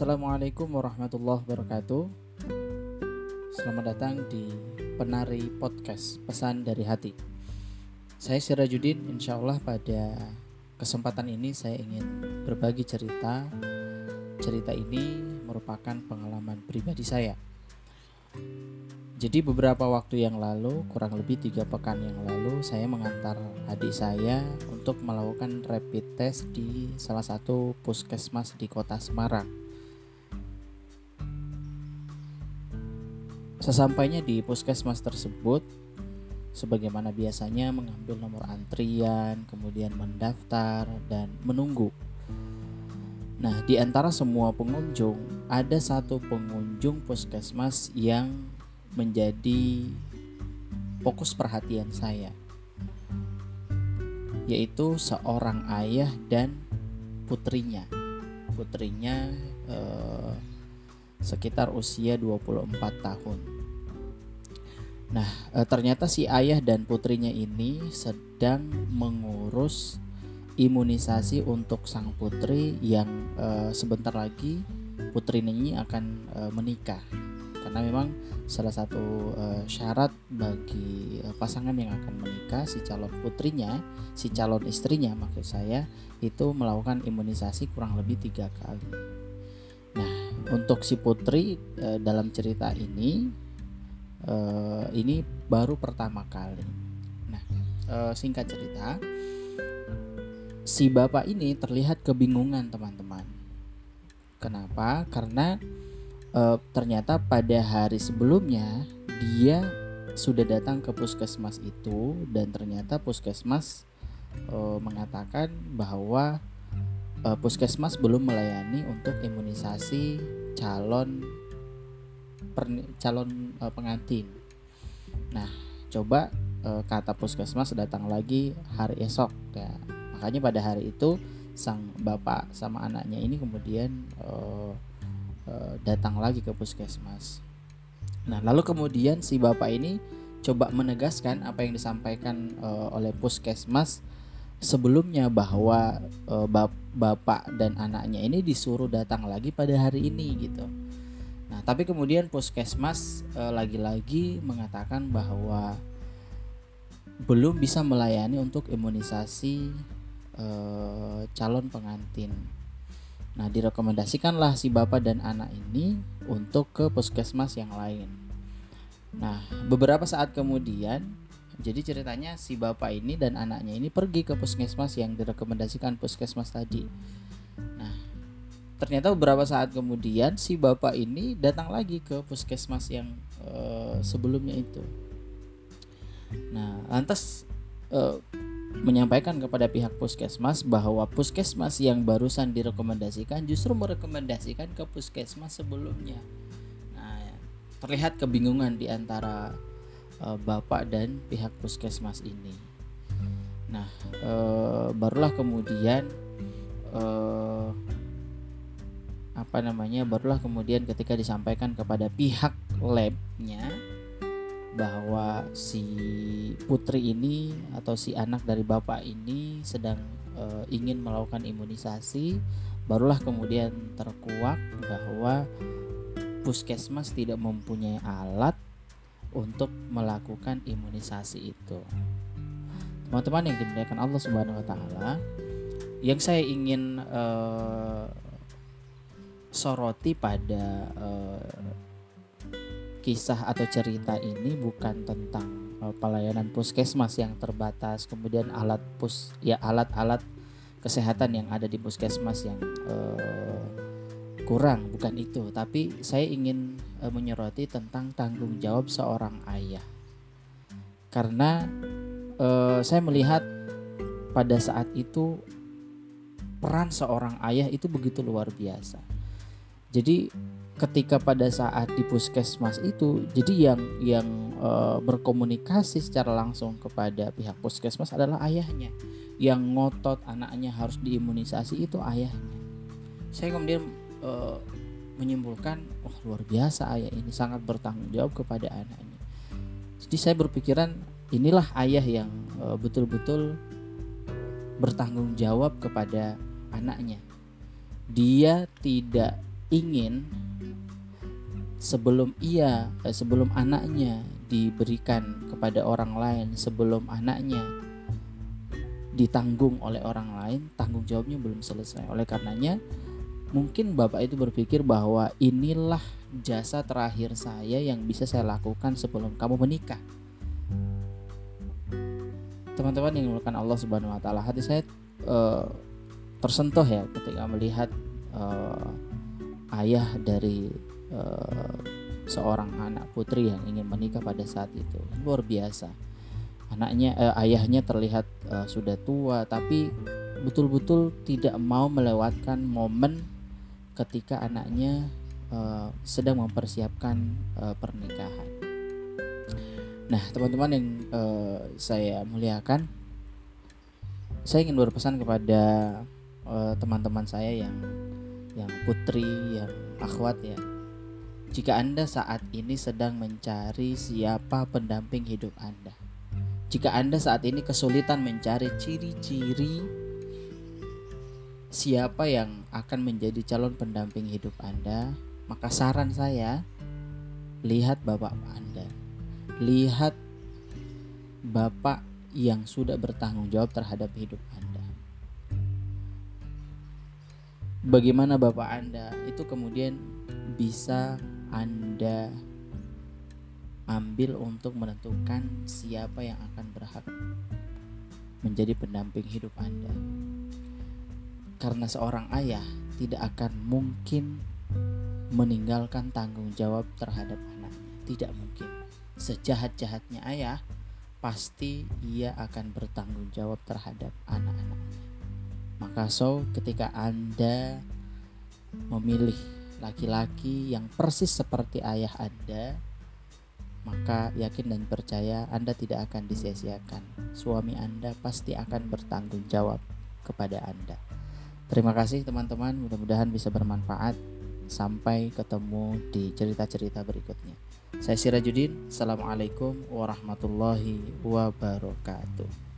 Assalamualaikum warahmatullahi wabarakatuh. Selamat datang di Penari Podcast Pesan dari Hati. Saya Sirajuddin, insya Allah pada kesempatan ini saya ingin berbagi cerita. Cerita ini merupakan pengalaman pribadi saya. Jadi beberapa waktu yang lalu, kurang lebih tiga pekan yang lalu, saya mengantar adik saya untuk melakukan rapid test di salah satu puskesmas di kota Semarang. Sesampainya di puskesmas tersebut, sebagaimana biasanya mengambil nomor antrian, kemudian mendaftar dan menunggu. Nah, di antara semua pengunjung, ada satu pengunjung puskesmas yang menjadi fokus perhatian saya, yaitu seorang ayah dan putrinya. Putrinya eh, sekitar usia 24 tahun. Nah, eh, ternyata si ayah dan putrinya ini sedang mengurus imunisasi untuk sang putri yang eh, sebentar lagi putrinya ini akan eh, menikah karena memang salah satu uh, syarat bagi uh, pasangan yang akan menikah si calon putrinya si calon istrinya maksud saya itu melakukan imunisasi kurang lebih tiga kali nah untuk si putri uh, dalam cerita ini uh, ini baru pertama kali. Nah uh, singkat cerita si bapak ini terlihat kebingungan teman-teman. Kenapa? Karena ternyata pada hari sebelumnya dia sudah datang ke puskesmas itu dan ternyata puskesmas e, mengatakan bahwa e, puskesmas belum melayani untuk imunisasi calon per, calon e, pengantin. Nah, coba e, kata puskesmas datang lagi hari esok ya. Makanya pada hari itu sang bapak sama anaknya ini kemudian Eh, datang lagi ke puskesmas. Nah, lalu kemudian si bapak ini coba menegaskan apa yang disampaikan uh, oleh puskesmas sebelumnya bahwa uh, bap bapak dan anaknya ini disuruh datang lagi pada hari ini gitu. Nah, tapi kemudian puskesmas lagi-lagi mengatakan bahwa belum bisa melayani untuk imunisasi calon pengantin Nah, direkomendasikanlah si bapak dan anak ini untuk ke puskesmas yang lain. Nah, beberapa saat kemudian, jadi ceritanya si bapak ini dan anaknya ini pergi ke puskesmas yang direkomendasikan puskesmas tadi. Nah, ternyata beberapa saat kemudian si bapak ini datang lagi ke puskesmas yang uh, sebelumnya itu. Nah, lantas uh, menyampaikan kepada pihak puskesmas bahwa puskesmas yang barusan direkomendasikan justru merekomendasikan ke puskesmas sebelumnya. Nah, terlihat kebingungan di antara uh, bapak dan pihak puskesmas ini. Nah, uh, barulah kemudian uh, apa namanya? Barulah kemudian ketika disampaikan kepada pihak labnya bahwa si putri ini atau si anak dari bapak ini sedang e, ingin melakukan imunisasi barulah kemudian terkuak bahwa puskesmas tidak mempunyai alat untuk melakukan imunisasi itu. Teman-teman yang dimuliakan Allah Subhanahu wa taala, yang saya ingin e, soroti pada e, kisah atau cerita ini bukan tentang uh, pelayanan puskesmas yang terbatas, kemudian alat pus ya alat-alat kesehatan yang ada di puskesmas yang uh, kurang, bukan itu. Tapi saya ingin uh, menyoroti tentang tanggung jawab seorang ayah. Karena uh, saya melihat pada saat itu peran seorang ayah itu begitu luar biasa. Jadi ketika pada saat di puskesmas itu jadi yang yang e, berkomunikasi secara langsung kepada pihak puskesmas adalah ayahnya yang ngotot anaknya harus diimunisasi itu ayahnya saya kemudian e, menyimpulkan wah luar biasa ayah ini sangat bertanggung jawab kepada anaknya. Jadi saya berpikiran inilah ayah yang eh, betul-betul bertanggung jawab kepada anaknya. Dia tidak ingin sebelum ia eh, sebelum anaknya diberikan kepada orang lain sebelum anaknya ditanggung oleh orang lain tanggung jawabnya belum selesai. Oleh karenanya mungkin bapak itu berpikir bahwa inilah jasa terakhir saya yang bisa saya lakukan sebelum kamu menikah. Teman-teman yang dimuliakan Allah Subhanahu wa taala hati saya uh, tersentuh ya ketika melihat uh, ayah dari uh, seorang anak putri yang ingin menikah pada saat itu. Luar biasa. Anaknya uh, ayahnya terlihat uh, sudah tua tapi betul-betul tidak mau melewatkan momen ketika anaknya uh, sedang mempersiapkan uh, pernikahan. Nah, teman-teman yang uh, saya muliakan, saya ingin berpesan kepada teman-teman uh, saya yang yang putri, yang akhwat ya. Jika Anda saat ini sedang mencari siapa pendamping hidup Anda. Jika Anda saat ini kesulitan mencari ciri-ciri siapa yang akan menjadi calon pendamping hidup Anda, maka saran saya lihat bapak Anda. Lihat bapak yang sudah bertanggung jawab terhadap hidup Anda. Bagaimana bapak Anda itu kemudian bisa anda ambil untuk menentukan siapa yang akan berhak menjadi pendamping hidup Anda. Karena seorang ayah tidak akan mungkin meninggalkan tanggung jawab terhadap anaknya. Tidak mungkin. Sejahat-jahatnya ayah, pasti ia akan bertanggung jawab terhadap anak-anaknya. Maka so ketika Anda memilih laki-laki yang persis seperti ayah Anda, maka yakin dan percaya Anda tidak akan disia-siakan. Suami Anda pasti akan bertanggung jawab kepada Anda. Terima kasih teman-teman, mudah-mudahan bisa bermanfaat. Sampai ketemu di cerita-cerita berikutnya. Saya Sirajudin, Assalamualaikum warahmatullahi wabarakatuh.